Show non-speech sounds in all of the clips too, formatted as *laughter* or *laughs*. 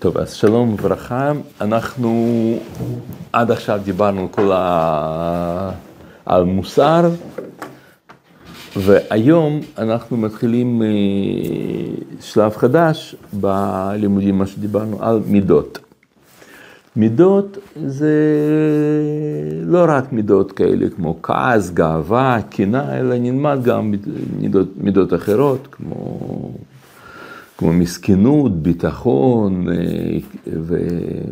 טוב, אז שלום וברכה. אנחנו עד עכשיו דיברנו כל ה... על מוסר, והיום אנחנו מתחילים אה, שלב חדש בלימודים, מה שדיברנו על מידות. מידות זה לא רק מידות כאלה כמו כעס, גאווה, קנאה, אלא נלמד גם מידות, מידות אחרות כמו, כמו מסכנות, ביטחון אה, ו,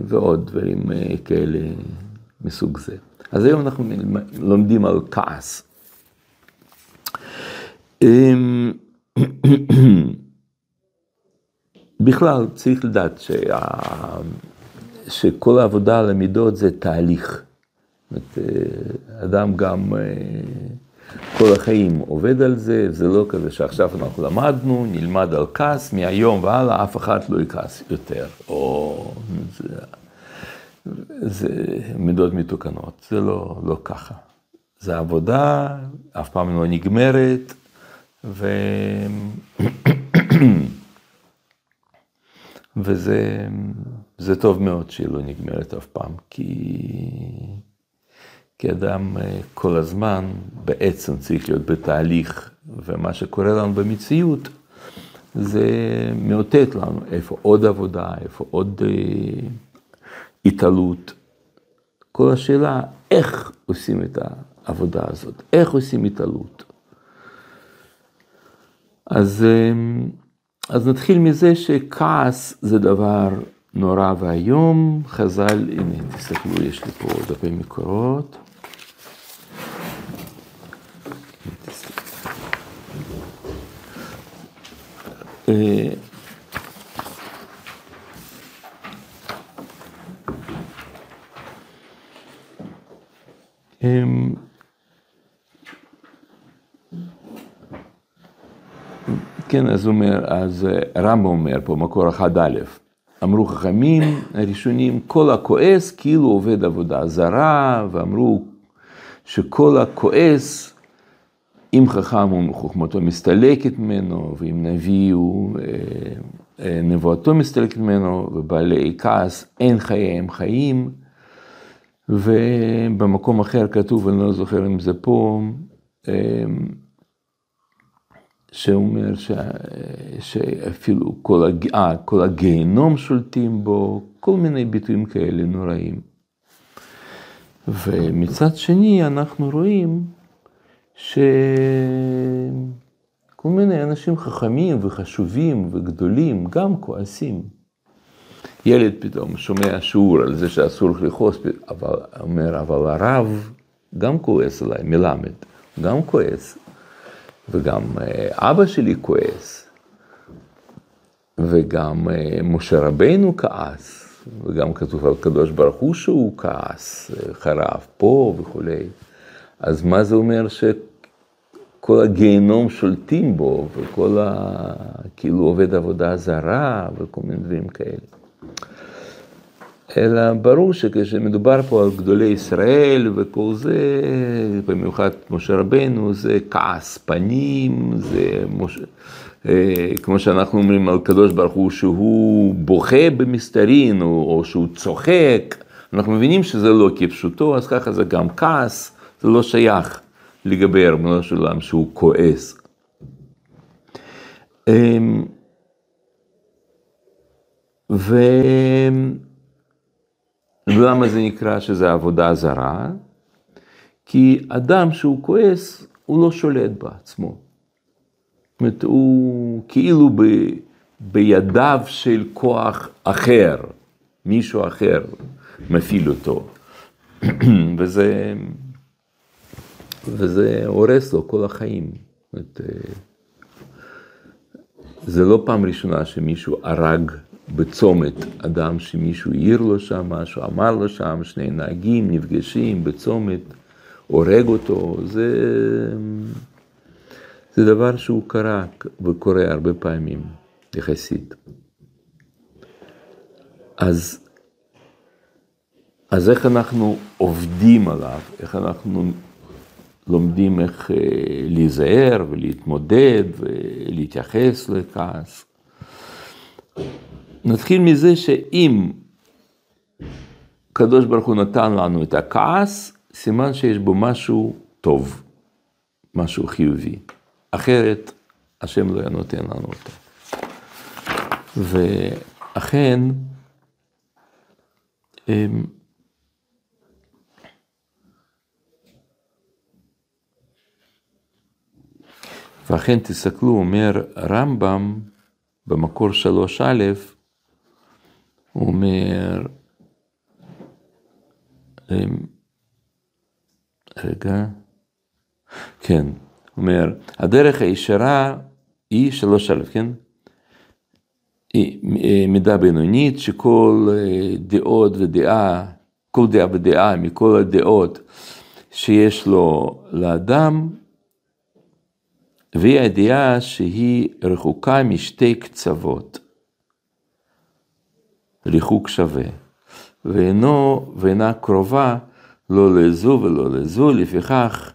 ועוד דברים אה, כאלה מסוג זה. אז היום אנחנו לומדים על כעס. אמ, *coughs* בכלל צריך לדעת שה... שכל העבודה על המידות זה תהליך. זאת אומרת, אה, אדם גם כל החיים עובד על זה, זה לא כזה שעכשיו אנחנו למדנו, נלמד על כעס, מהיום והלאה אף אחד לא יכעס יותר, או זה, זה מידות מתוקנות, זה לא, לא ככה. זה עבודה, אף פעם לא נגמרת, ו... וזה טוב מאוד שהיא לא נגמרת אף פעם, כי, כי אדם אה, כל הזמן בעצם צריך להיות בתהליך, ומה שקורה לנו במציאות זה מאותת לנו איפה עוד עבודה, איפה עוד אה, התעלות. כל השאלה, איך עושים את העבודה הזאת, איך עושים התעלות. אז... אה, אז נתחיל מזה שכעס זה דבר נורא ואיום. חז"ל, הנה, תסתכלו, יש לי פה דפי מקורות. כן, אז אומר, אז אה, רמב"ם אומר פה, מקור אחד א', אמרו חכמים הראשונים, כל הכועס כאילו עובד עבודה זרה, ואמרו שכל הכועס, אם חכם הוא חוכמתו מסתלקת ממנו, ואם נביא הוא אה, אה, נבואתו מסתלקת ממנו, ובעלי כעס אין חייהם חיים. ובמקום אחר כתוב, אני לא זוכר אם זה פה, שאומר ש... שאפילו כל, הג... אה, כל הגיהנום שולטים בו, כל מיני ביטויים כאלה נוראים. ומצד שני אנחנו רואים שכל מיני אנשים חכמים וחשובים וגדולים גם כועסים. ילד פתאום שומע שיעור על זה שאסור לכעוס, אבל אומר, אבל הרב גם כועס עליי, מלמד, גם כועס. וגם אה, אבא שלי כועס, וגם אה, משה רבינו כעס, וגם כתוב על הקדוש ברוך הוא שהוא כעס, אה, חרב פה וכולי. אז מה זה אומר שכל הגיהנום שולטים בו, וכל ה... כאילו עובד עבודה זרה, וכל מיני דברים כאלה. אלא ברור שכשמדובר פה על גדולי ישראל וכל זה, במיוחד משה רבנו, זה כעס פנים, זה מש... אה, כמו שאנחנו אומרים על קדוש ברוך הוא, שהוא בוכה במסתרין, או, או שהוא צוחק, אנחנו מבינים שזה לא כפשוטו, אז ככה זה גם כעס, זה לא שייך לגבי ארמונו של עולם שהוא כועס. אמ, ו... למה זה נקרא שזה עבודה זרה? כי אדם שהוא כועס, הוא לא שולט בעצמו. זאת אומרת, הוא כאילו ב, בידיו של כוח אחר, מישהו אחר מפעיל אותו. *clears throat* וזה, וזה הורס לו כל החיים. זאת אומרת, זה לא פעם ראשונה שמישהו הרג בצומת אדם שמישהו העיר לו שם משהו, אמר לו שם, שני נהגים נפגשים בצומת, הורג אותו, זה, זה דבר שהוא קרה וקורה הרבה פעמים, יחסית. אז, אז איך אנחנו עובדים עליו, איך אנחנו לומדים איך אה, להיזהר ולהתמודד ולהתייחס לכעס. נתחיל מזה שאם הקדוש ברוך הוא נתן לנו את הכעס, סימן שיש בו משהו טוב, משהו חיובי. אחרת, השם לא היה נותן לנו אותו. ואכן, ואכן תסתכלו, אומר רמב"ם במקור שלוש א', הוא אומר, רגע, כן, הוא אומר, הדרך הישרה היא שלוש א', כן? היא אה, מידה בינונית שכל אה, דעות ודעה, כל דעה ודעה מכל הדעות שיש לו לאדם, והיא הידיעה שהיא רחוקה משתי קצוות, ריחוק שווה, ואינו, ואינה קרובה לא לזו ולא לזו, לפיכך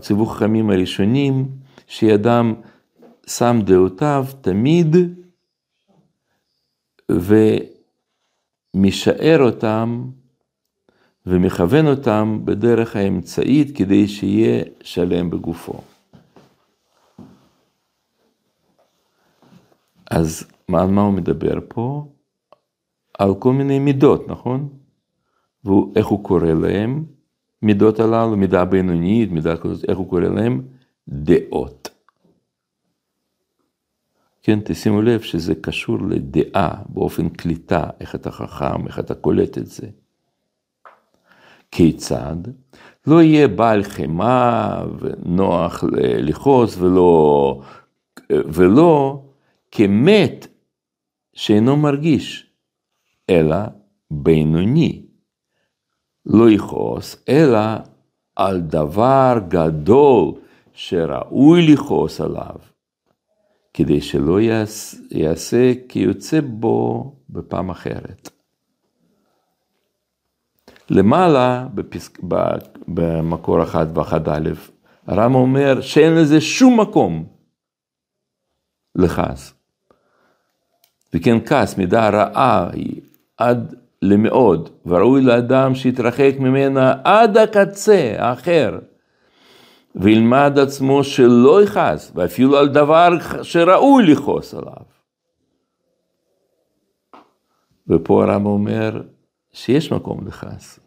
ציוו חכמים הראשונים, שידם שם דעותיו תמיד, ומשאר אותם ומכוון אותם בדרך האמצעית כדי שיהיה שלם בגופו. אז על מה הוא מדבר פה? על כל מיני מידות, נכון? ואיך הוא קורא להם? מידות הללו, מידה בינונית, מידה כזאת, איך הוא קורא להם? דעות. כן, תשימו לב שזה קשור לדעה באופן קליטה, איך אתה חכם, איך אתה קולט את זה. כיצד? לא יהיה בעל חמאה ונוח לכעוס ולא, ולא כמת שאינו מרגיש, אלא בינוני. לא יכעוס, אלא על דבר גדול שראוי לכעוס עליו, כדי שלא יעשה כיוצא בו בפעם אחרת. למעלה, בפסק, במקור אחד ואחד א', הרמב"ם אומר שאין לזה שום מקום לכעס. וכן כעס, מידה רעה היא עד למאוד, וראוי לאדם שיתרחק ממנה עד הקצה האחר, וילמד עצמו שלא יכעס, ואפילו על דבר שראוי לכעוס עליו. ופה הרב אומר שיש מקום לכעס.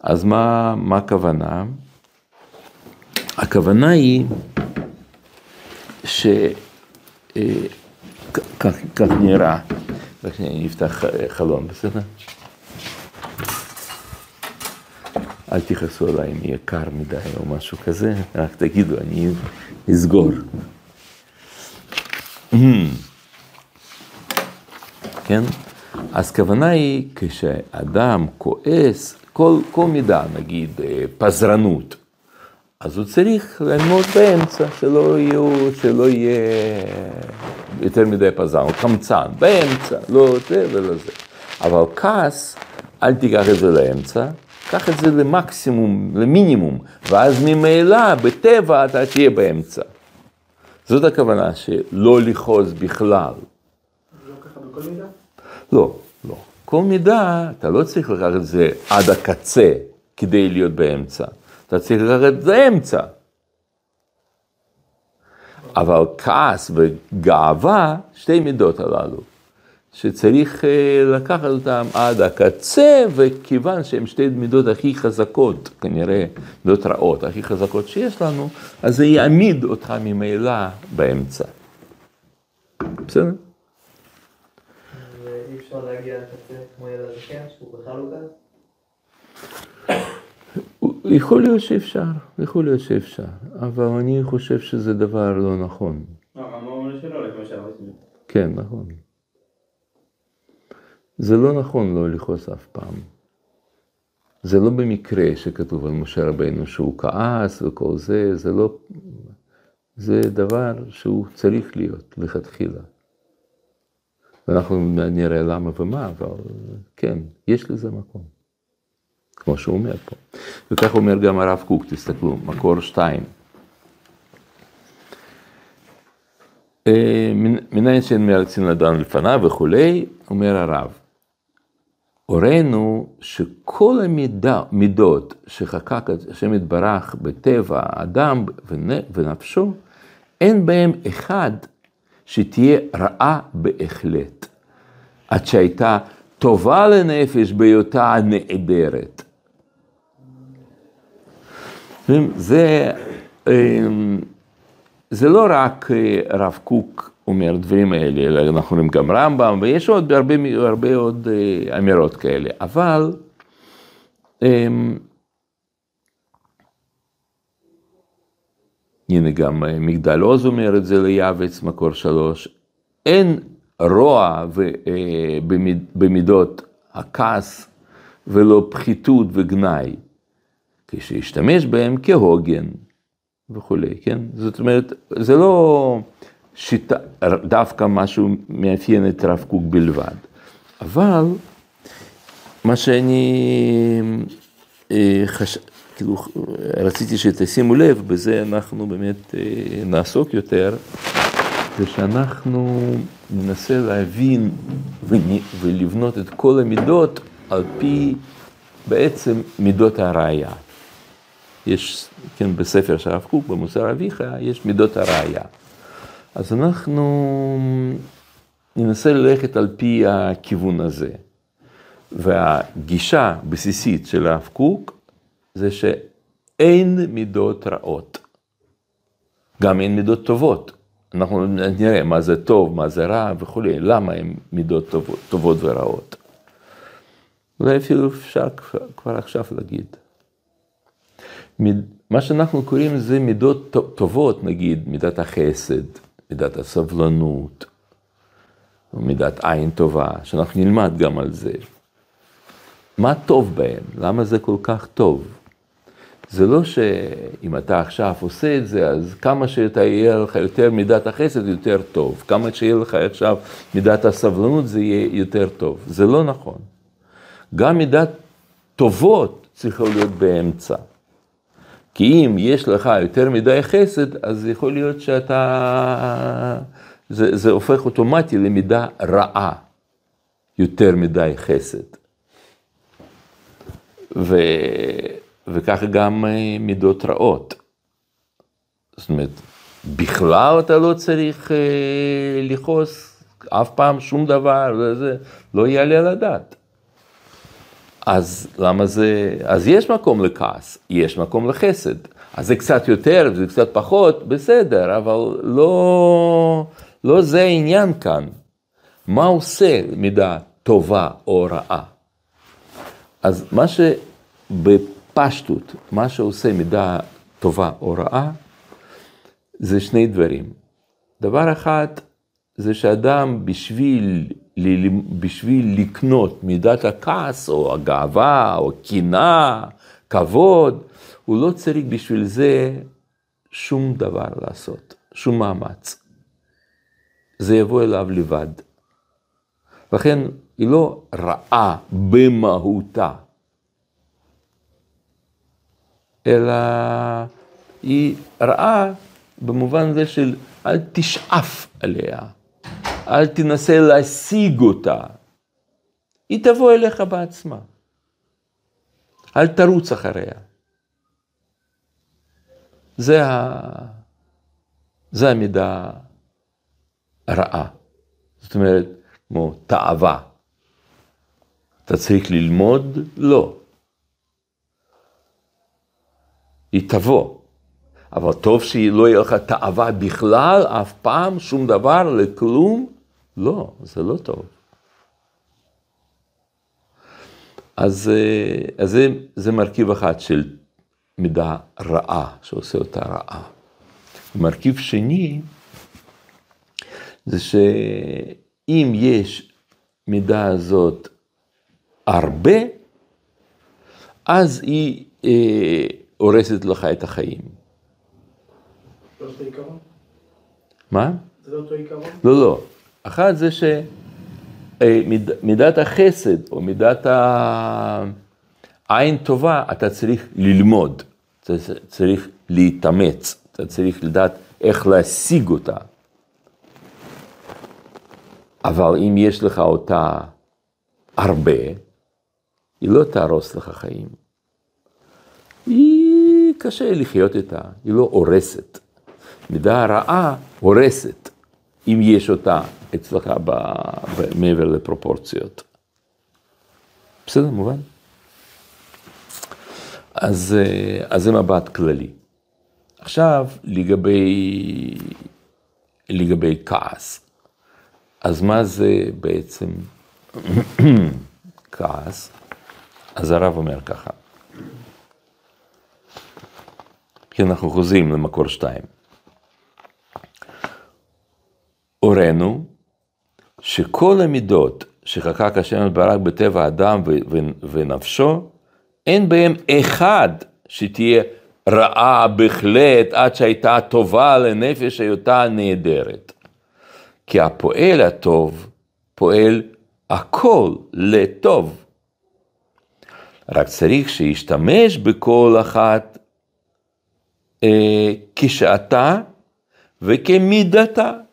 אז מה, מה הכוונה? הכוונה היא שכך אה, נראה, רק שאני אפתח חלון, בסדר? אל תכעסו עליי אם יהיה קר מדי או משהו כזה, רק תגידו, אני אסגור. כן? אז כוונה היא כשאדם כועס, כל, כל מידה, נגיד אה, פזרנות, אז הוא צריך ללמוד באמצע, שלא, יהיו, שלא יהיה יותר מדי פזר, קמצן, באמצע, לא זה ולא זה. אבל כעס, אל תיקח את זה לאמצע, קח את זה למקסימום, למינימום, ואז ממילא, בטבע, אתה תהיה באמצע. זאת הכוונה, שלא לכעוס בכלל. לא ככה בכל מידה? לא, לא. כל מידה, אתה לא צריך לקחת את זה עד הקצה כדי להיות באמצע. אתה צריך לקחת את זה אמצע. אבל כעס וגאווה, שתי מידות הללו, שצריך אה, לקחת אותם עד הקצה, וכיוון שהן שתי מידות הכי חזקות, כנראה מידות רעות, הכי חזקות שיש לנו, אז זה יעמיד אותך ממילא באמצע. בסדר? ואי אפשר להגיע לקצה כמו ילד הזקן, שהוא בכלל לא גז? יכול להיות שאפשר, יכול להיות שאפשר, אבל אני חושב שזה דבר לא נכון. כן, נכון. זה לא נכון לא לכעוס אף פעם. זה לא במקרה שכתוב על משה רבינו שהוא כעס וכל זה, זה לא... זה דבר שהוא צריך להיות לכתחילה. ואנחנו נראה למה ומה, אבל כן, יש לזה מקום. כמו שהוא אומר פה. וכך אומר גם הרב קוק, תסתכלו, מקור שתיים. אה, מניין שאין מארצין לדן לפניו וכולי, אומר הרב. הורינו שכל המידות שחקק השם יתברך בטבע האדם ונפשו, אין בהם אחד שתהיה רעה בהחלט, עד שהייתה טובה לנפש בהיותה נעדרת. זה, אמ, זה לא רק אה, הרב קוק אומר דברים האלה, אלא אנחנו רואים גם רמב"ם, ויש עוד הרבה, הרבה עוד אה, אמירות כאלה, אבל אמ, הנה גם אה, מגדל עוז אומר את זה ליעבץ, מקור שלוש, אין רוע ו, במיד, במידות הכעס ולא פחיתות וגנאי, כשישתמש בהם כהוגן וכולי, כן? זאת אומרת, זה לא שיטה, דווקא משהו מאפיין את הרב קוק בלבד, אבל מה שאני אה, חש... כאילו, רציתי שתשימו לב, בזה אנחנו באמת אה, נעסוק יותר, זה שאנחנו ננסה להבין ולבנות את כל המידות על פי בעצם מידות הראייה. יש, כן, בספר של הרב קוק, במוסר אביך, יש מידות הראייה. אז אנחנו ננסה ללכת על פי הכיוון הזה. והגישה הבסיסית של הרב קוק זה שאין מידות רעות. גם אין מידות טובות. אנחנו נראה מה זה טוב, מה זה רע וכולי, למה הן מידות טובות, טובות ורעות. אולי אפילו אפשר כבר עכשיו להגיד. מה שאנחנו קוראים זה מידות טובות, נגיד מידת החסד, מידת הסבלנות, מידת עין טובה, שאנחנו נלמד גם על זה. מה טוב בהם? למה זה כל כך טוב? זה לא שאם אתה עכשיו עושה את זה, אז כמה שיהיה לך יותר מידת החסד, יותר טוב. כמה שיהיה לך עכשיו מידת הסבלנות, זה יהיה יותר טוב. זה לא נכון. גם מידת טובות צריכה להיות באמצע. כי אם יש לך יותר מדי חסד, אז יכול להיות שאתה... זה, זה הופך אוטומטי למידה רעה, יותר מדי חסד. ו... וככה גם אה, מידות רעות. זאת אומרת, בכלל אתה לא צריך אה, לכעוס אף פעם שום דבר, זה לא יעלה על הדעת. אז למה זה, אז יש מקום לכעס, יש מקום לחסד. אז זה קצת יותר, זה קצת פחות, בסדר, אבל לא, לא זה העניין כאן. מה עושה מידה טובה או רעה? אז מה שבפשטות, מה שעושה מידה טובה או רעה, זה שני דברים. דבר אחד, זה שאדם בשביל, בשביל לקנות מידת הכעס, או הגאווה, או קנאה, כבוד, הוא לא צריך בשביל זה שום דבר לעשות, שום מאמץ. זה יבוא אליו לבד. לכן היא לא רעה במהותה, אלא היא רעה במובן זה של אל תשאף עליה, אל תנסה להשיג אותה, היא תבוא אליך בעצמה. אל תרוץ אחריה. זה, ה... זה המידה הרעה. זאת אומרת, כמו תאווה. אתה צריך ללמוד? לא. היא תבוא. אבל טוב שלא יהיה לך תאווה בכלל, אף פעם, שום דבר, לכלום. לא, זה לא טוב. אז, אז זה, זה מרכיב אחד של מידה רעה, שעושה אותה רעה. מרכיב שני, זה שאם יש מידה הזאת הרבה, אז היא אה, הורסת לך את החיים. לא אותו עיקרון? מה? זה לא אותו עיקרון? לא, לא. אחת זה שמידת החסד, או מידת העין טובה, אתה צריך ללמוד, אתה צריך להתאמץ, אתה צריך לדעת איך להשיג אותה. אבל אם יש לך אותה הרבה, היא לא תהרוס לך חיים. היא קשה לחיות איתה, היא לא הורסת. מידה רעה הורסת, אם יש אותה אצלך מעבר לפרופורציות. בסדר, מובן? אז, אה, אז זה מבט כללי. עכשיו, לגבי, לגבי כעס. אז מה זה בעצם *clears throat* כעס? אז הרב אומר ככה. כי אנחנו חוזרים למקור שתיים. הורינו שכל המידות שחקק השם ברק בטבע האדם ונפשו, אין בהם אחד שתהיה רעה בהחלט עד שהייתה טובה לנפש היותה נהדרת. כי הפועל הטוב פועל הכל לטוב. רק צריך שישתמש בכל אחת אה, כשעתה וכמידתה.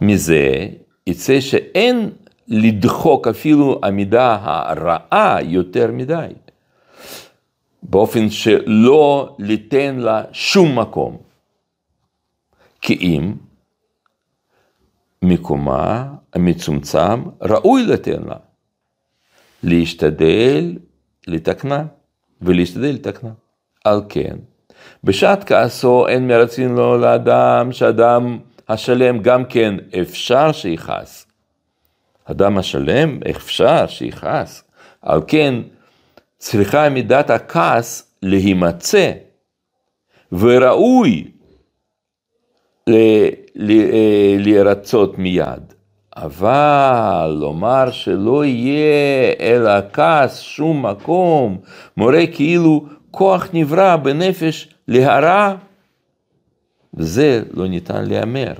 מזה יצא שאין לדחוק אפילו המידה הרעה יותר מדי, באופן שלא ליתן לה שום מקום. כי אם מקומה המצומצם ראוי לתן לה, להשתדל לתקנה ולהשתדל לתקנה. על כן, בשעת כעסו אין מרצין לו לאדם שאדם השלם גם כן אפשר שיכעס. אדם השלם אפשר שיכעס. על כן צריכה מידת הכעס להימצא, וראוי לרצות מיד. אבל לומר שלא יהיה אל הכעס שום מקום, מורה כאילו כוח נברא בנפש להרע, וזה לא ניתן להיאמר.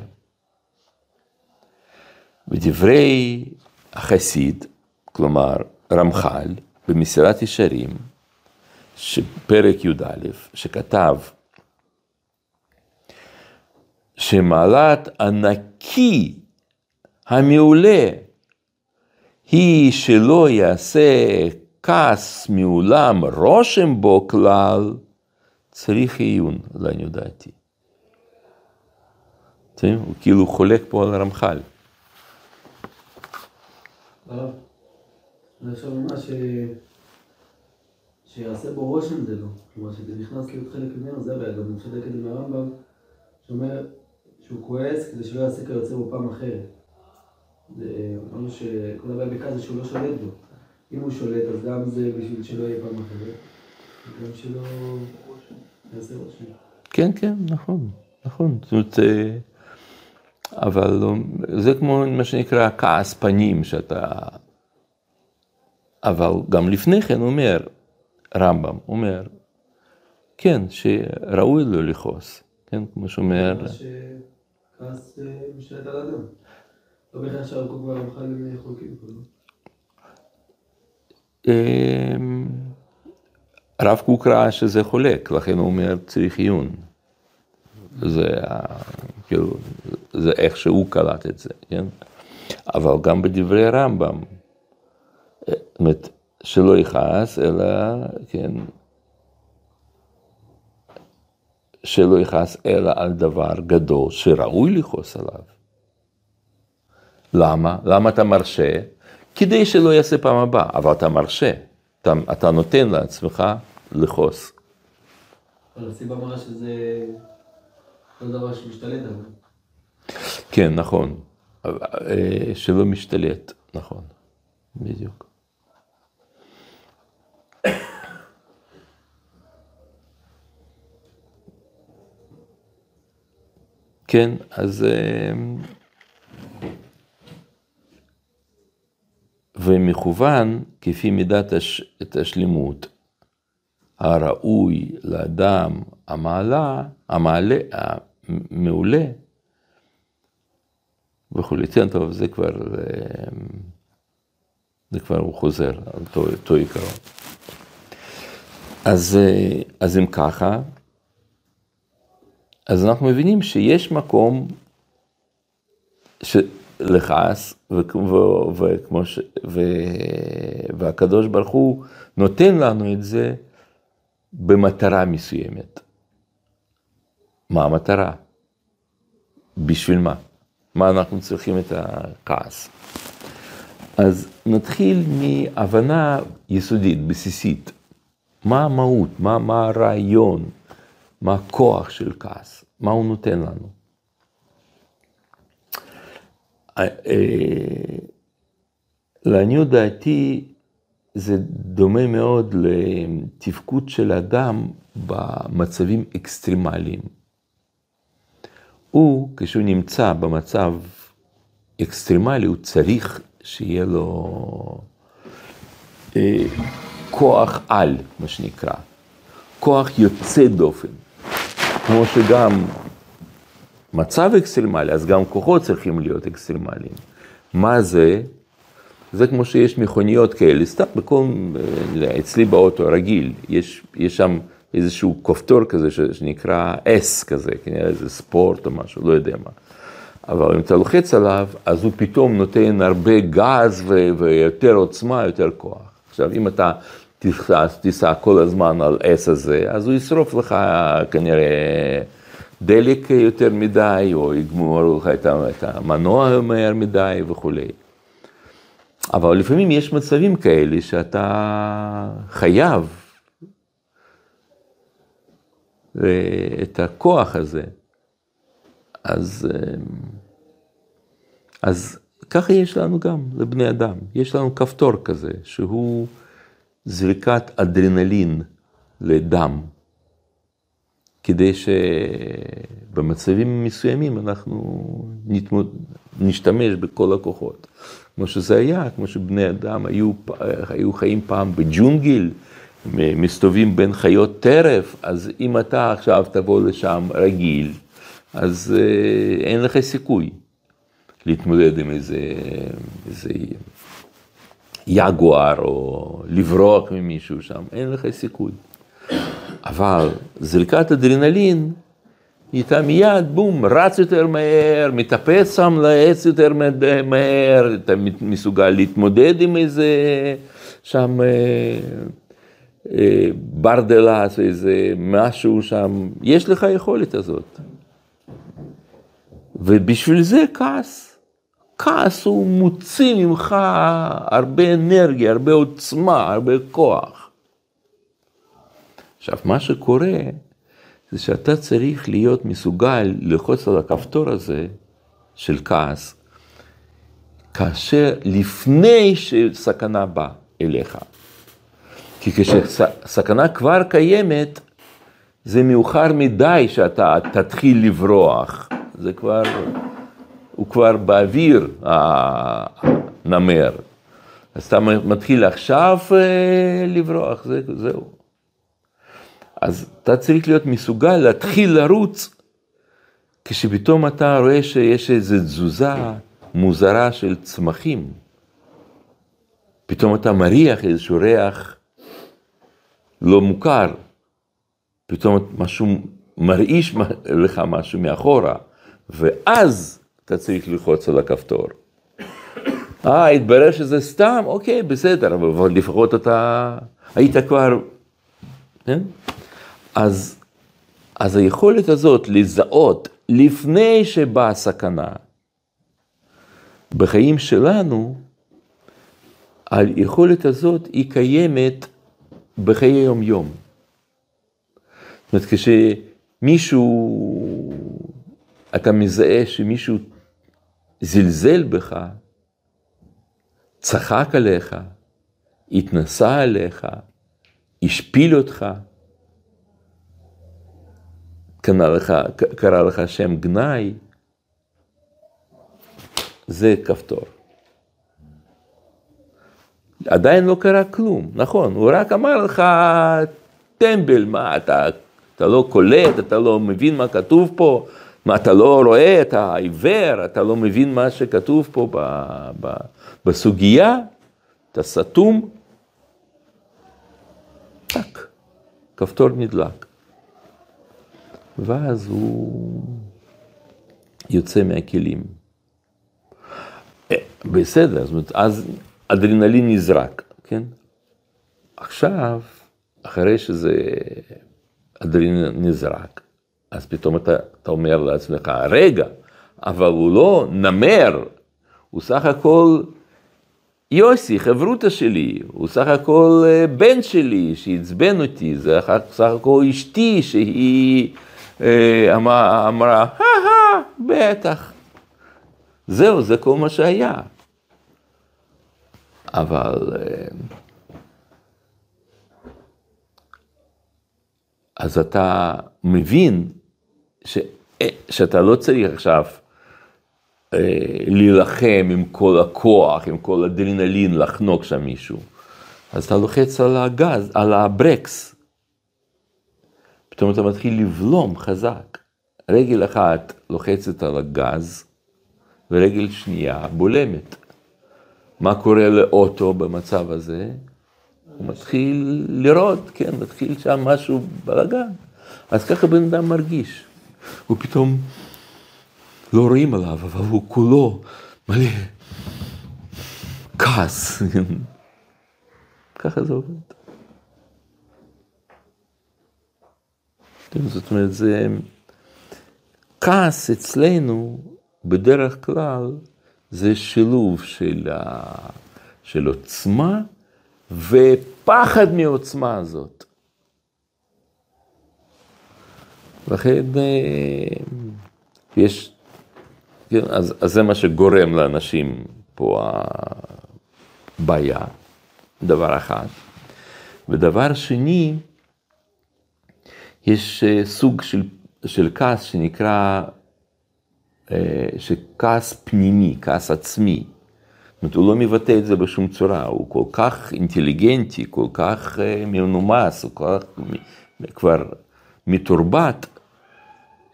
בדברי החסיד, כלומר רמח"ל, במסירת ישרים, פרק י"א, שכתב שמעלת הנקי המעולה היא שלא יעשה כעס מעולם רושם בו כלל, צריך עיון, לעניות דעתי. הוא כאילו חולק פה על הרמח"ל. אני עכשיו ממש שיעשה בו רושם זה לא. כלומר, שזה נכנס להיות חלק ממנו, זה הבעיה. גם את זה מהרמב"ם, שאומר שהוא כועס כדי שלא יעשה כיוצא בו פעם אחרת. אמרנו שכל הבעיה בכעס זה שהוא לא שולט בו. אם הוא שולט, אז גם זה בשביל שלא יהיה פעם אחרת, וגם שלא יעשה רושם. כן, כן, נכון, נכון. זאת אומרת, אה, אבל לא, זה כמו מה שנקרא כעס פנים, שאתה... אבל גם לפני כן אומר, רמב"ם אומר, כן, שראוי לו לכעוס, כן, כמו שאומר... שכעס אה, משתלט על אדם. לא בהכרח שהרקוק והרמח"ל הם חולקים פה, לא? אמ, הרב קוק ראה שזה חולק, לכן הוא אומר צריך עיון. זה, כאילו, זה איך שהוא קלט את זה, כן? אבל גם בדברי הרמב"ם, זאת אומרת, שלא יכעס, אלא, כן, שלא יכעס אלא על דבר גדול שראוי לכעוס עליו. למה? למה אתה מרשה? כדי שלא יעשה פעם הבאה, אבל אתה מרשה, אתה, אתה נותן לעצמך לכעוס. אבל הסיבה מראה שזה לא דבר שמשתלט עליו. כן, נכון. אה, שלא משתלט, נכון, בדיוק. כן, אז... אה, ומכוון כפי מידת השלמות הראוי לאדם המעלה, המעלה, המעולה וכולי. כן, טוב, זה כבר, זה כבר הוא חוזר על אותו עיקרון. אז, אז אם ככה, אז אנחנו מבינים שיש מקום, לכעס, וכמו, ו, והקדוש ברוך הוא נותן לנו את זה במטרה מסוימת. מה המטרה? בשביל מה? מה אנחנו צריכים את הכעס? אז נתחיל מהבנה יסודית, בסיסית. מה המהות, מה, מה הרעיון, מה הכוח של כעס, מה הוא נותן לנו. אה, לעניות דעתי זה דומה מאוד לתפקוד של אדם במצבים אקסטרימליים. הוא, כשהוא נמצא במצב אקסטרימלי, הוא צריך שיהיה לו אה, כוח על, מה שנקרא, כוח יוצא דופן. כמו שגם מצב אקסטרימלי, אז גם כוחות צריכים להיות אקסטרימליים. מה זה? זה כמו שיש מכוניות כאלה, סתם בכל, אצלי באוטו רגיל, יש, יש שם איזשהו כפתור כזה שנקרא S כזה, כנראה איזה ספורט או משהו, לא יודע מה. אבל אם אתה לוחץ עליו, אז הוא פתאום נותן הרבה גז ו- ויותר עוצמה, יותר כוח. עכשיו, אם אתה תיסע, תיסע כל הזמן על S הזה, אז הוא ישרוף לך כנראה דלק יותר מדי, או יגמור לך את המנוע מהר מדי וכולי. אבל לפעמים יש מצבים כאלה שאתה חייב את הכוח הזה. אז, אז ככה יש לנו גם לבני אדם, יש לנו כפתור כזה, שהוא זריקת אדרנלין לדם, כדי שבמצבים מסוימים אנחנו נתמוד, נשתמש בכל הכוחות. כמו שזה היה, כמו שבני אדם היו, היו חיים פעם בג'ונגל, מסתובבים בין חיות טרף, אז אם אתה עכשיו תבוא לשם רגיל, אז אה, אין לך סיכוי להתמודד עם איזה, איזה יגואר או לברוח ממישהו שם, אין לך סיכוי. אבל זריקת אדרנלין נהייתה מיד, בום, רץ יותר מהר, מטפס שם לעץ יותר מהר, אתה מסוגל להתמודד עם איזה שם אה, ברדלס, איזה משהו שם, יש לך יכולת הזאת. ובשביל זה כעס. כעס הוא מוציא ממך הרבה אנרגיה, הרבה עוצמה, הרבה כוח. עכשיו, מה שקורה, זה שאתה צריך להיות מסוגל ללחוץ על הכפתור הזה של כעס, כאשר לפני שסכנה באה אליך. כי כשסכנה כבר קיימת, זה מאוחר מדי שאתה תתחיל לברוח. זה כבר, הוא כבר באוויר, הנמר. אז אתה מתחיל עכשיו אה, לברוח, זה, זהו. אז אתה צריך להיות מסוגל להתחיל לרוץ, כשפתאום אתה רואה שיש איזו תזוזה מוזרה של צמחים. פתאום אתה מריח איזשהו ריח לא מוכר, פתאום משהו מרעיש לך משהו מאחורה, ואז אתה צריך ללחוץ על הכפתור. אה, התברר שזה סתם, אוקיי, בסדר, אבל לפחות אתה היית כבר, כן? אז, אז היכולת הזאת לזהות לפני שבאה סכנה בחיים שלנו, היכולת הזאת היא קיימת בחיי יום-יום. זאת אומרת, כשמישהו, אתה מזהה שמישהו זלזל בך, צחק עליך, התנסה עליך, השפיל אותך, קנה לך, קרא לך שם גנאי, זה כפתור. עדיין לא קרה כלום, נכון, הוא רק אמר לך, טמבל, מה אתה, אתה לא קולט, אתה לא מבין מה כתוב פה, מה אתה לא רואה, אתה עיוור, אתה לא מבין מה שכתוב פה ב, ב, בסוגיה, אתה סתום, טק, כפתור נדלק. ואז הוא יוצא מהכלים. בסדר, זאת אומרת, אז אדרנלין נזרק, כן? עכשיו, אחרי שזה אדרנלין נזרק, אז פתאום אתה, אתה אומר לעצמך, רגע, אבל הוא לא נמר, הוא סך הכל יוסי, חברותא שלי, הוא סך הכל אה, בן שלי שעצבן אותי, זה סך הכל אשתי שהיא אה, אמרה, אמרה, בטח. זהו, זה כל מה שהיה. אבל... אה, אז אתה מבין ש... שאתה לא צריך עכשיו אה, להילחם עם כל הכוח, עם כל אדרנלין, לחנוק שם מישהו. אז אתה לוחץ על הגז, על הברקס. פתאום אתה מתחיל לבלום חזק. רגל אחת לוחצת על הגז, ורגל שנייה בולמת. מה קורה לאוטו במצב הזה? הוא מתחיל לראות, כן, מתחיל שם משהו בלאגן. אז ככה בן אדם מרגיש. הוא פתאום, לא רואים עליו, אבל הוא כולו מלא כעס. ככה זה עובד. זאת אומרת, זה... כעס אצלנו, בדרך כלל, זה שילוב של, ה... של עוצמה ופחד מעוצמה הזאת. לכן אה, יש, כן, אז, אז זה מה שגורם לאנשים פה הבעיה, דבר אחד. ודבר שני, יש אה, סוג של, של כעס שנקרא, שכעס פנימי, כעס עצמי. זאת אומרת, הוא לא מבטא את זה בשום צורה, הוא כל כך אינטליגנטי, כל כך מנומס, הוא כל כך כבר מתורבת,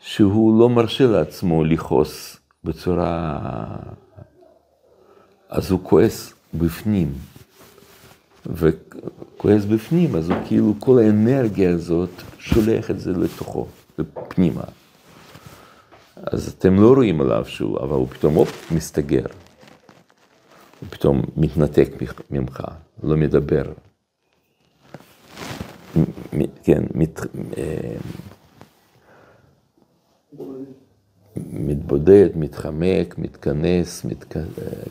שהוא לא מרשה לעצמו לכעוס בצורה... אז הוא כועס בפנים. וכועס בפנים, אז הוא כאילו, כל האנרגיה הזאת שולח את זה לתוכו, לפנימה. אז אתם לא רואים עליו שהוא, אבל הוא פתאום, הופ, מסתגר. הוא פתאום מתנתק ממך, לא מדבר. כן, מת, אה, מתבודד, מתחמק, מתכנס, מתכ...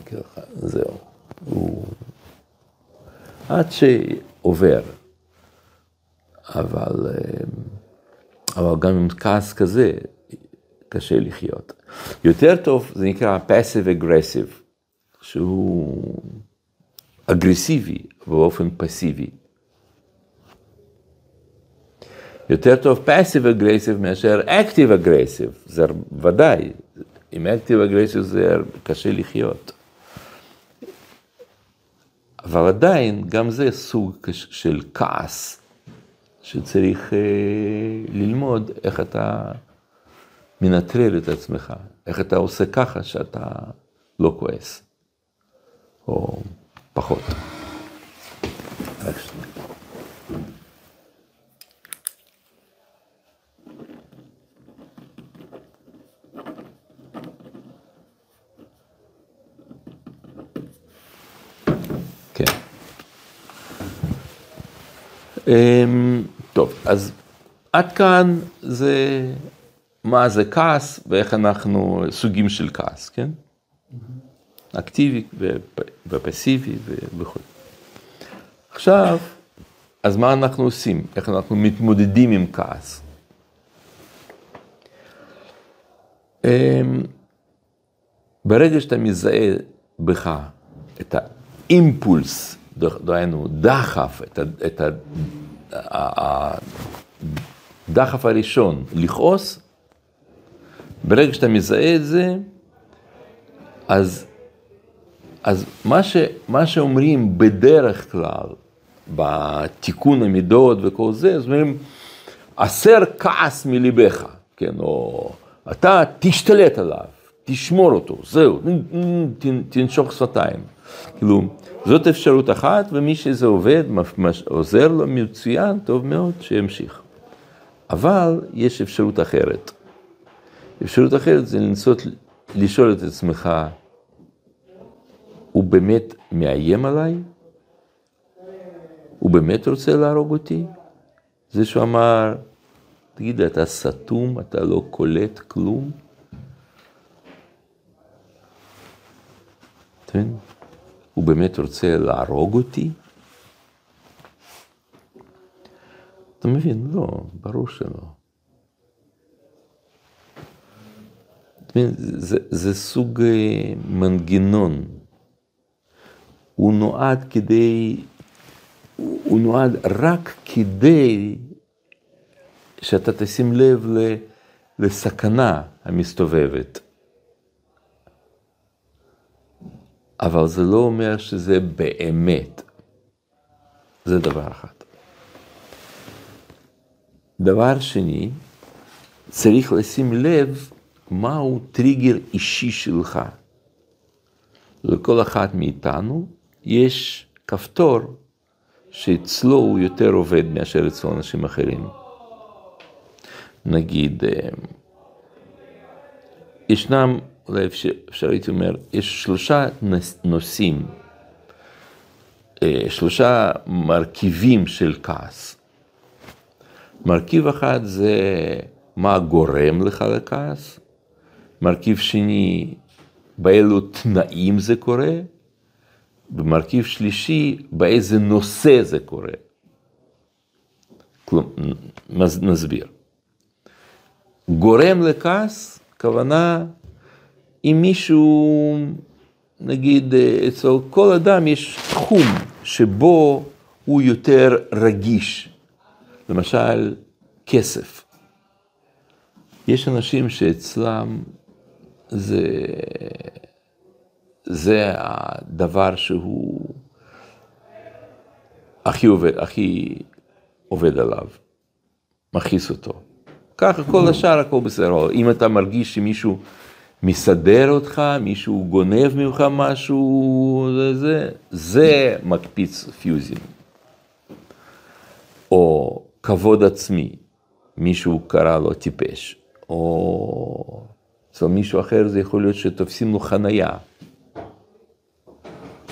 ככה, זהו. הוא... עד שעובר. אבל, אבל גם עם כעס כזה, קשה לחיות. יותר טוב, זה נקרא passive aggressive, שהוא אגרסיבי באופן פסיבי. יותר טוב passive aggressive מאשר active aggressive, זה ודאי, עם active aggressive זה קשה לחיות. אבל עדיין, גם זה סוג של כעס, שצריך אה, ללמוד איך אתה מנטרל את עצמך, איך אתה עושה ככה שאתה לא כועס, או פחות. שנייה. אמ, טוב, אז עד כאן זה מה זה כעס ואיך אנחנו, סוגים של כעס, כן? אקטיבי ופסיבי וכו'. עכשיו, אז מה אנחנו עושים? איך אנחנו מתמודדים עם כעס? אמ, ברגע שאתה מזהה בך את האימפולס דהיינו, דחף, את הדחף הראשון לכעוס, ברגע שאתה מזהה את זה, אז, אז מה, ש, מה שאומרים בדרך כלל, בתיקון המידות וכל זה, אז אומרים, הסר כעס מליבך, כן, או אתה תשתלט עליו, תשמור אותו, זהו, תנשוך שפתיים. כאילו, זאת אפשרות אחת, ומי שזה עובד, עוזר לו מצוין, טוב מאוד, שימשיך. אבל יש אפשרות אחרת. אפשרות אחרת זה לנסות לשאול את עצמך, באמת מאיים עליי? הוא באמת רוצה להרוג אותי? זה שהוא אמר, תגיד, אתה סתום, אתה לא קולט כלום? כן? הוא באמת רוצה להרוג אותי? אתה מבין? לא, ברור שלא. זה, זה סוג אה, מנגנון. הוא נועד כדי, הוא נועד רק כדי שאתה תשים לב לסכנה המסתובבת. אבל זה לא אומר שזה באמת. זה דבר אחד. דבר שני, צריך לשים לב מהו טריגר אישי שלך. לכל אחד מאיתנו יש כפתור שאצלו הוא יותר עובד מאשר אצל אנשים אחרים. נגיד, אה, ישנם, אולי אפשר, הייתי אומר, יש שלושה נושאים, אה, שלושה מרכיבים של כעס. מרכיב אחד זה מה גורם לך לכעס, מרכיב שני, באילו תנאים זה קורה, ומרכיב שלישי, באיזה נושא זה קורה. כלומר, נסביר. גורם לכעס, כוונה, אם מישהו, נגיד, אצל כל אדם יש תחום שבו הוא יותר רגיש. למשל, כסף. יש אנשים שאצלם זה, זה הדבר שהוא הכי עובד, הכי עובד עליו, מכעיס אותו. ככה כל השאר הכל בסדר. אם אתה מרגיש שמישהו מסדר אותך, מישהו גונב ממך משהו, זה, זה, זה מקפיץ פיוזים. או כבוד עצמי, מישהו קרא לו טיפש, או אצל מישהו אחר זה יכול להיות שתופסים לו חנייה.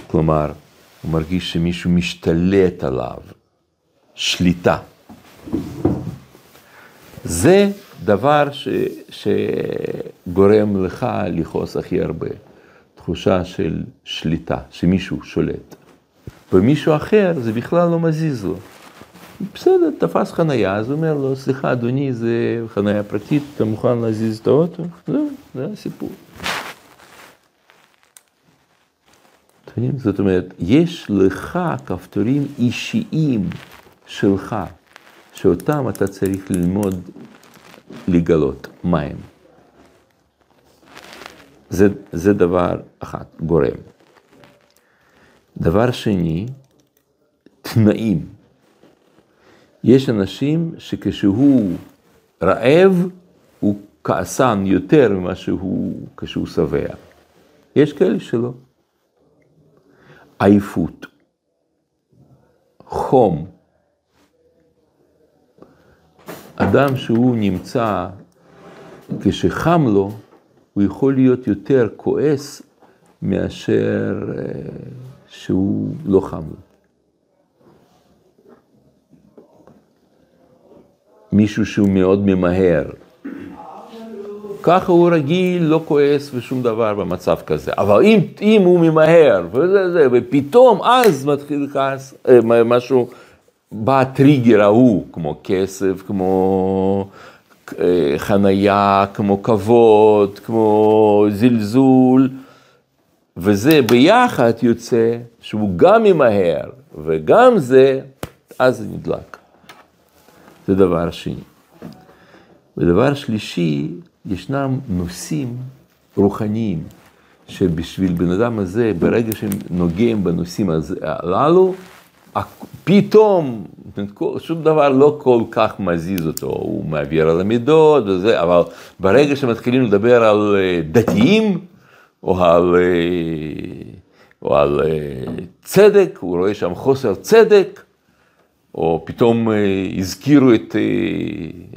כלומר, הוא מרגיש שמישהו משתלט עליו, שליטה. זה דבר ש, שגורם לך לכעוס הכי הרבה, תחושה של שליטה, שמישהו שולט. ומישהו אחר זה בכלל לא מזיז לו. בסדר, תפס חנייה, אז הוא אומר לו, סליחה אדוני, זה חנייה פרטית, אתה מוכן להזיז את האוטו? זהו, זה הסיפור. זאת אומרת, יש לך כפתורים אישיים שלך, שאותם אתה צריך ללמוד לגלות, מה הם. זה, זה דבר אחד, גורם. דבר שני, תנאים. יש אנשים שכשהוא רעב, הוא כעסן יותר ממה שהוא כשהוא שבע. יש כאלה שלא. עייפות, חום. אדם שהוא נמצא, כשחם לו, הוא יכול להיות יותר כועס מאשר אה, שהוא לא חם לו. מישהו שהוא מאוד ממהר. ככה הוא רגיל, לא כועס ושום דבר במצב כזה. אבל אם, אם הוא ממהר, וזה זה, ופתאום אז מתחיל כעס, אה, משהו, בא הטריגר ההוא, כמו כסף, כמו אה, חנייה, כמו כבוד, כמו זלזול, וזה ביחד יוצא שהוא גם ממהר וגם זה, אז זה נדלק. זה דבר שני. ודבר שלישי, ישנם נושאים רוחניים, שבשביל בן אדם הזה, ברגע שהם נוגעים בנושאים הללו, פתאום, שום דבר לא כל כך מזיז אותו, הוא מעביר על המידות וזה, אבל ברגע שמתחילים לדבר על אה, דתיים, או על, אה, או על אה, צדק, הוא רואה שם חוסר צדק, או פתאום אה, הזכירו את, אה,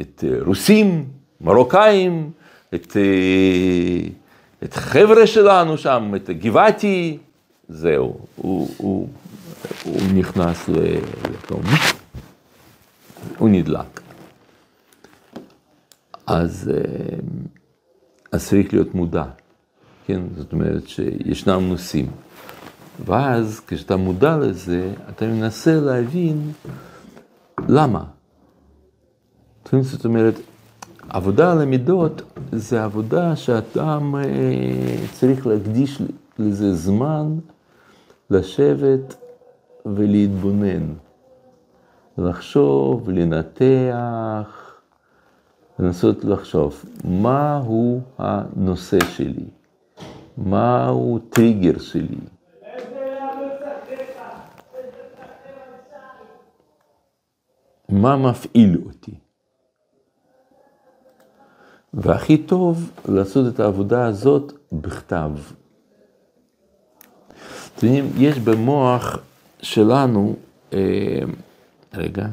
את אה, רוסים, מרוקאים, את, את חבר'ה שלנו שם, את גבעתי, זהו, הוא, הוא, הוא נכנס לתום, הוא נדלק. אז, אז צריך להיות מודע, כן? זאת אומרת שישנם נושאים. ואז כשאתה מודע לזה, אתה מנסה להבין למה. זאת אומרת, עבודה על המידות זה עבודה שאדם אה, צריך להקדיש לזה זמן, לשבת ולהתבונן, לחשוב, לנתח, לנסות לחשוב מהו הנושא שלי, מהו טריגר שלי. מה מפעיל אותי? והכי טוב לעשות את העבודה הזאת בכתב. אתם יודעים, יש במוח שלנו, אה, רגע,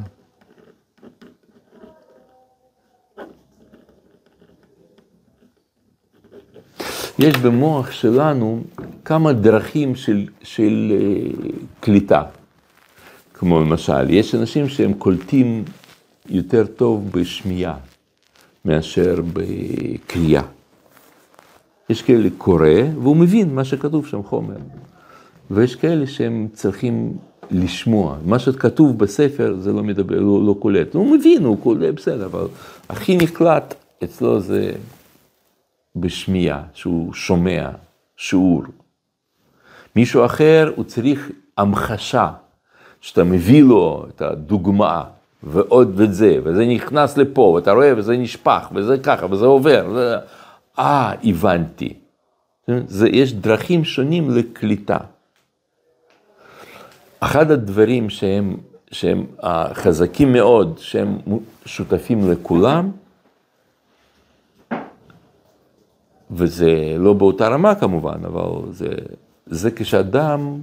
יש במוח שלנו כמה דרכים של, של אה, קליטה. כמו למשל, יש אנשים שהם קולטים יותר טוב בשמיעה מאשר בקריאה. יש כאלה קורא והוא מבין מה שכתוב שם חומר. ויש כאלה שהם צריכים לשמוע. מה שכתוב בספר זה לא מדבר, לא, לא קולט. הוא מבין, הוא קולט, בסדר, אבל הכי נקלט אצלו זה בשמיעה, שהוא שומע שיעור. מישהו אחר, הוא צריך המחשה, שאתה מביא לו את הדוגמה, ועוד וזה, וזה נכנס לפה, ואתה רואה, וזה נשפך, וזה ככה, וזה עובר. וזה... אה, הבנתי. זה, יש דרכים שונים לקליטה. אחד הדברים שהם, שהם חזקים מאוד, שהם שותפים לכולם, וזה לא באותה רמה כמובן, אבל זה, זה כשאדם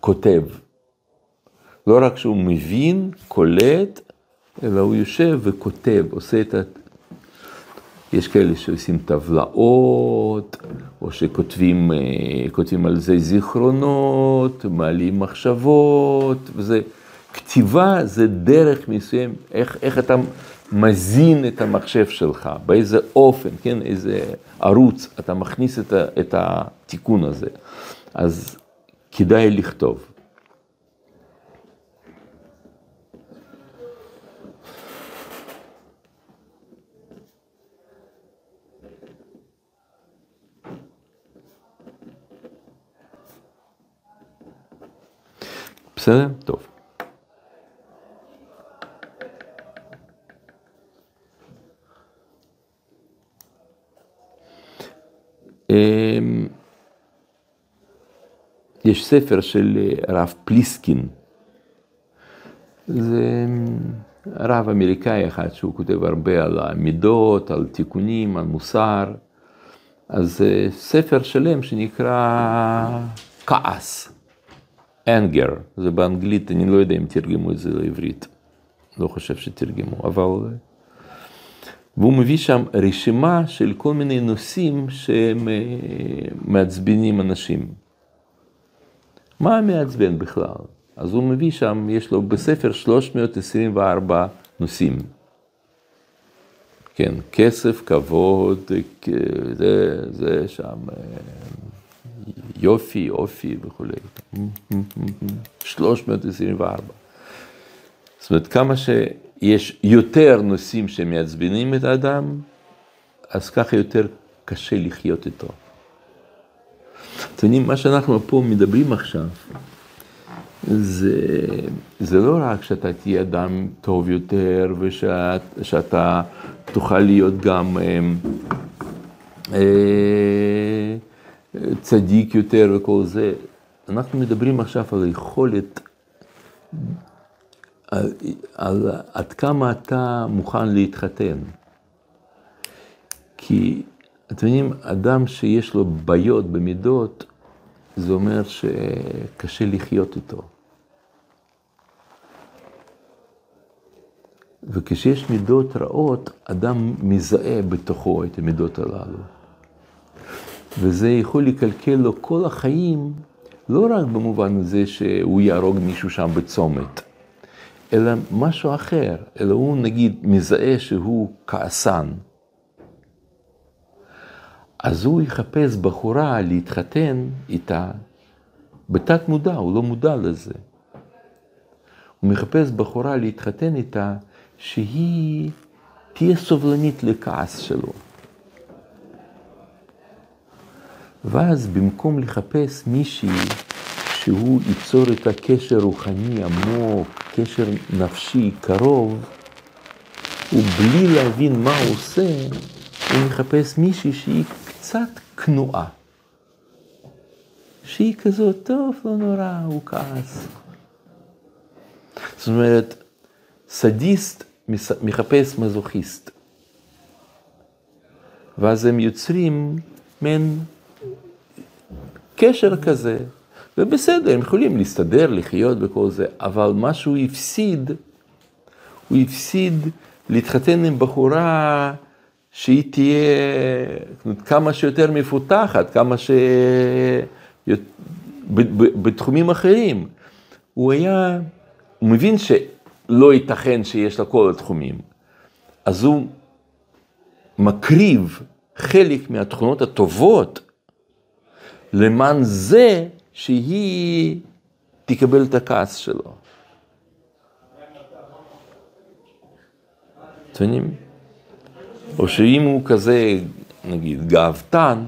כותב. לא רק שהוא מבין, קולט, אלא הוא יושב וכותב, עושה את ה... יש כאלה שעושים טבלאות, או שכותבים אה, על זה זיכרונות, מעלים מחשבות, וזה... כתיבה זה דרך מסוים, איך, איך אתה מזין את המחשב שלך, באיזה אופן, כן, איזה ערוץ אתה מכניס את, ה, את התיקון הזה. אז כדאי לכתוב. בסדר? טוב. אמ, יש ספר של אה, הרב פליסקין, זה רב אמריקאי אחד שהוא כותב הרבה על המידות, על תיקונים, על מוסר, אז אה, ספר שלם שנקרא כעס. Anger, זה באנגלית, אני לא יודע אם תרגמו את זה לעברית, לא חושב שתרגמו, אבל... והוא מביא שם רשימה של כל מיני נושאים שהם אה, אנשים. מה מעצבן בכלל? אז הוא מביא שם, יש לו בספר 324 נושאים. כן, כסף, כבוד, זה, זה שם, יופי, אופי וכולי. 324. זאת אומרת, כמה שיש יותר נושאים שמעצבנים את האדם, אז ככה יותר קשה לחיות איתו. אתם יודעים, מה שאנחנו פה מדברים עכשיו, זה, זה לא רק שאתה תהיה אדם טוב יותר ושאתה תוכל להיות גם אה, אה, צדיק יותר וכל זה. אנחנו מדברים עכשיו על היכולת, על, על עד כמה אתה מוכן להתחתן. כי אתם יודעים, אדם שיש לו בעיות במידות, זה אומר שקשה לחיות איתו. וכשיש מידות רעות, אדם מזהה בתוכו את המידות הללו. וזה יכול לקלקל לו כל החיים, לא רק במובן הזה שהוא יהרוג מישהו שם בצומת, אלא משהו אחר, אלא הוא נגיד מזהה שהוא כעסן. אז הוא יחפש בחורה להתחתן איתה בתת מודע, הוא לא מודע לזה. הוא מחפש בחורה להתחתן איתה שהיא תהיה סובלנית לכעס שלו. ואז במקום לחפש מישהי שהוא ייצור את הקשר רוחני עמוק, קשר נפשי קרוב, ובלי להבין מה הוא עושה, הוא מחפש מישהי שהיא קצת כנועה. שהיא כזאת, טוב, לא נורא, הוא כעס. זאת אומרת, סדיסט מחפש מזוכיסט. ואז הם יוצרים מעין קשר כזה, ובסדר, הם יכולים להסתדר, לחיות וכל זה, אבל מה שהוא הפסיד, הוא הפסיד להתחתן עם בחורה שהיא תהיה כמה שיותר מפותחת, כמה ש... בתחומים אחרים. הוא היה, הוא מבין שלא ייתכן שיש לה כל התחומים, אז הוא מקריב חלק מהתכונות הטובות למען זה שהיא תקבל את הכעס שלו. מבינים? או שאם הוא כזה, נגיד, גאוותן,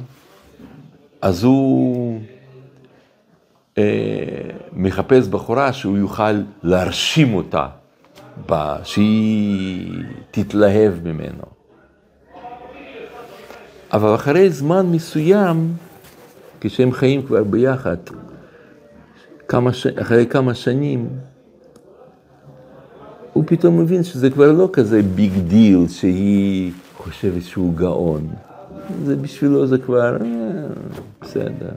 אז הוא אה, מחפש בחורה שהוא יוכל להרשים אותה, שהיא תתלהב ממנו. אבל אחרי זמן מסוים, כשהם חיים כבר ביחד, כמה ש... אחרי כמה שנים, הוא פתאום מבין שזה כבר לא כזה big deal שהיא חושבת שהוא גאון. זה בשבילו זה כבר, אה, בסדר.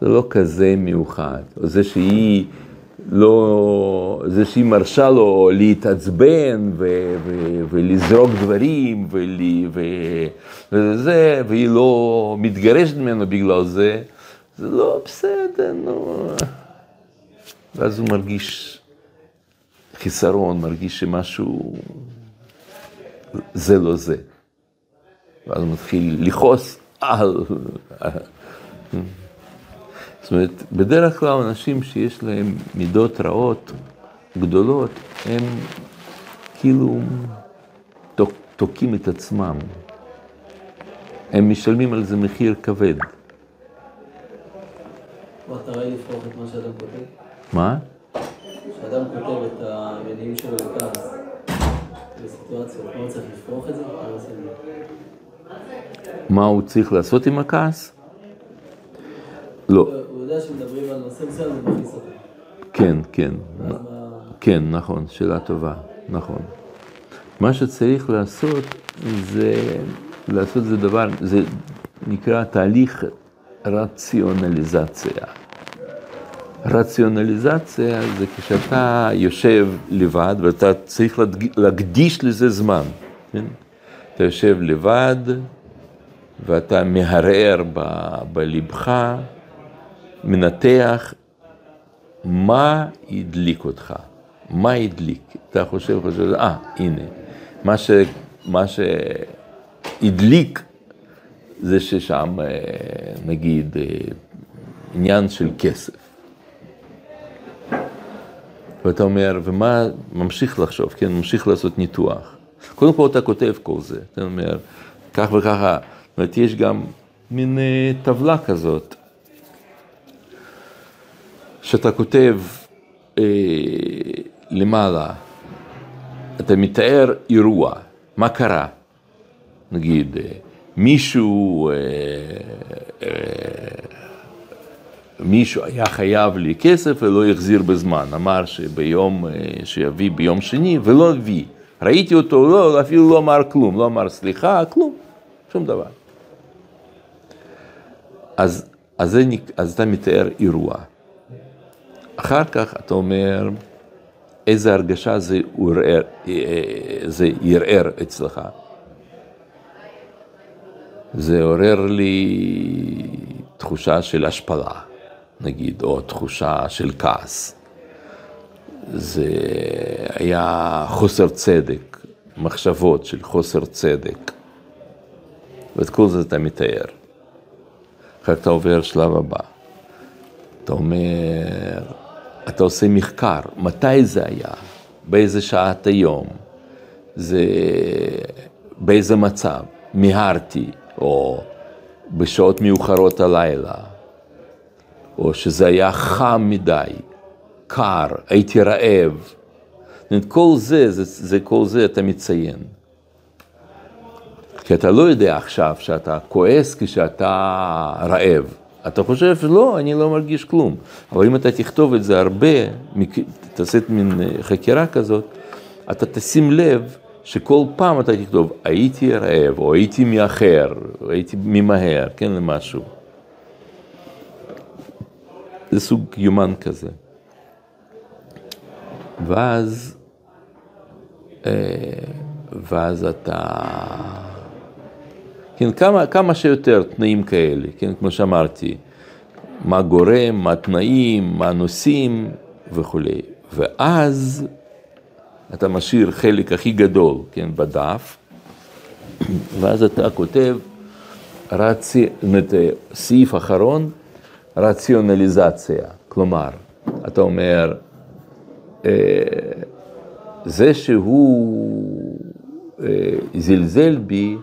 זה לא כזה מיוחד. או זה שהיא לא, זה שהיא מרשה לו להתעצבן ו- ו- ולזרוק דברים ול- ו- וזה, והיא לא מתגרשת ממנו בגלל זה, זה לא בסדר, נו. ואז הוא מרגיש חיסרון, מרגיש שמשהו, זה לא זה. ואז הוא מתחיל לכעוס על... זאת אומרת, בדרך כלל אנשים שיש להם מידות רעות גדולות, הם כאילו תוקעים את עצמם. הם משלמים על זה מחיר כבד. המטרה היא לפרוח את מה שאדם כותב? מה? כשאדם כותב את המניעים שלו לכעס, בסיטואציות, מה הוא צריך לפרוח את זה? מה הוא צריך לעשות עם הכעס? לא. יודע שמדברים על נושא מסוים, אותו. כן, כן. כן, נכון, שאלה טובה, נכון. מה שצריך לעשות זה, לעשות זה דבר, זה נקרא תהליך רציונליזציה. רציונליזציה זה כשאתה יושב לבד ואתה צריך להקדיש לזה זמן. כן? אתה יושב לבד ואתה מהרהר בלבך, מנתח מה הדליק אותך, מה הדליק. אתה חושב, חושב, אה, הנה, מה, ש, מה שהדליק זה ששם, אה, נגיד, אה, עניין של כסף. ואתה אומר, ומה, ממשיך לחשוב, כן, ממשיך לעשות ניתוח. קודם כל אתה כותב כל זה, אתה אומר, כך וככה, זאת אומרת, יש גם מין אה, טבלה כזאת, שאתה כותב אה, למעלה, אתה מתאר אירוע, מה קרה, נגיד, אה, מישהו, אה, אה, מישהו היה חייב לי כסף ולא החזיר בזמן, אמר שביום, אה, שיביא ביום שני ולא הביא. ראיתי אותו, לא, אפילו לא אמר כלום, לא אמר סליחה, כלום, שום דבר. אז, אז, זה, אז אתה מתאר אירוע. אחר כך אתה אומר איזה הרגשה זה, עורר, זה ערער אצלך. זה עורר לי תחושה של השפלה. נגיד, או תחושה של כעס. זה היה חוסר צדק, מחשבות של חוסר צדק. ואת כל זה אתה מתאר. אחר אתה עובר שלב הבא. אתה אומר, אתה עושה מחקר, מתי זה היה, באיזה שעת היום, זה, באיזה מצב, מיהרתי, או בשעות מאוחרות הלילה, או שזה היה חם מדי, קר, הייתי רעב. כל זה, זה, זה כל זה אתה מציין. כי אתה לא יודע עכשיו שאתה כועס כשאתה רעב. אתה חושב, לא, אני לא מרגיש כלום. אבל אם אתה תכתוב את זה הרבה, תעשה את מין חקירה כזאת, אתה תשים לב שכל פעם אתה תכתוב, הייתי רעב, או הייתי מאחר, או הייתי ממהר, כן, למשהו. זה סוג יומן כזה. ואז, אה, ואז אתה, כן, כמה, כמה שיותר תנאים כאלה, כן, כמו שאמרתי, מה גורם, מה תנאים, מה נושאים וכולי. ואז אתה משאיר חלק הכי גדול, כן, בדף, *clears throat* ואז אתה כותב, רצי, סעיף אחרון, רציונליזציה. כלומר, אתה אומר, אה, זה שהוא אה, זלזל בי,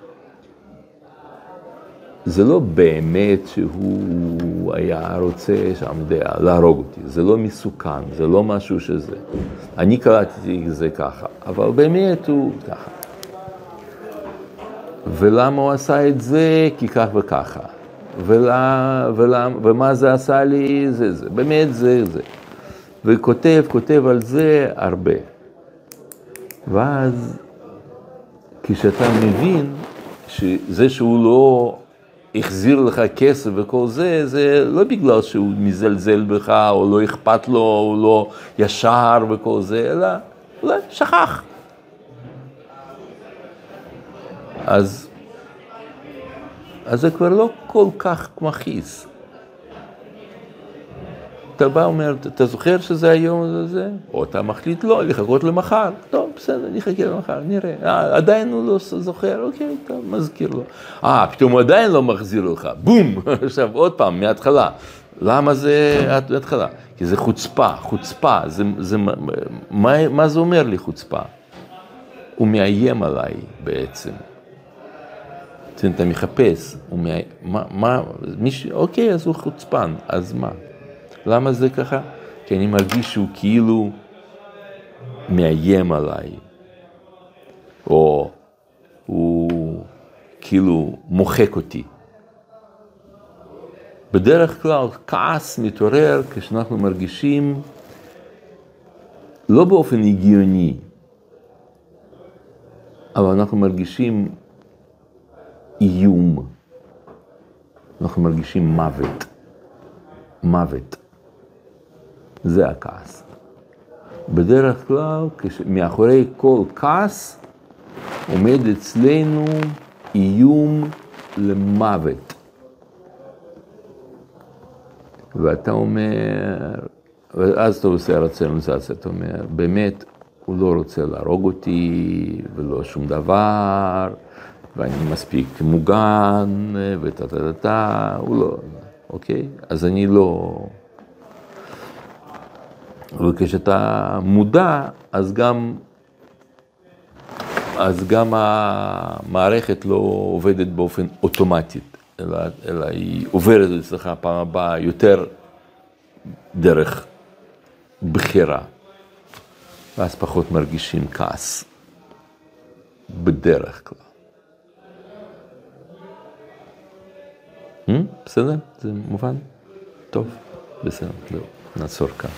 זה לא באמת שהוא היה רוצה שם, יודע, להרוג אותי, זה לא מסוכן, זה לא משהו שזה. אני קראתי את זה ככה, אבל באמת הוא ככה. ולמה הוא עשה את זה? כי כך וככה. ולה, ולה, ומה זה עשה לי? זה זה. באמת זה זה. וכותב, כותב על זה הרבה. ואז כשאתה מבין שזה שהוא לא החזיר לך כסף וכל זה, זה לא בגלל שהוא מזלזל בך, או לא אכפת לו, או לא ישר וכל זה, אלא אולי שכח. אז, אז זה כבר לא כל כך מכעיס. אתה בא ואומר, אתה זוכר שזה היום הזה? או אתה מחליט לא, לחכות למחר. טוב, בסדר, אני אחכה למחר, נראה. אה, עדיין הוא לא זוכר, אוקיי, טוב, מזכיר לו. אה, פתאום הוא עדיין לא מחזיר לך, בום! *laughs* עכשיו, עוד פעם, מההתחלה. למה זה מההתחלה? כי זה חוצפה, חוצפה. זה, זה, מה, מה זה אומר לי חוצפה? הוא מאיים עליי בעצם. אתה מחפש, הוא מאיים, מה, מה, מישהו, אוקיי, אז הוא חוצפן, אז מה? למה זה ככה? כי אני מרגיש שהוא כאילו מאיים עליי, או הוא כאילו מוחק אותי. בדרך כלל כעס מתעורר כשאנחנו מרגישים לא באופן הגיוני, אבל אנחנו מרגישים איום, אנחנו מרגישים מוות, מוות. זה הכעס. בדרך כלל, מאחורי כל כעס עומד אצלנו איום למוות. ואתה אומר, ואז אתה עושה רציונליזציה, אתה אומר, באמת, הוא לא רוצה להרוג אותי ולא שום דבר, ואני מספיק מוגן, וטה טה טה טה, הוא לא, אוקיי? אז אני לא... וכשאתה מודע, אז גם, אז גם המערכת לא עובדת באופן אוטומטית, אלא, אלא היא עוברת אצלך פעם הבאה יותר דרך בחירה, ואז פחות מרגישים כעס, בדרך כלל. בסדר? זה מובן? טוב, בסדר, נעצור כאן.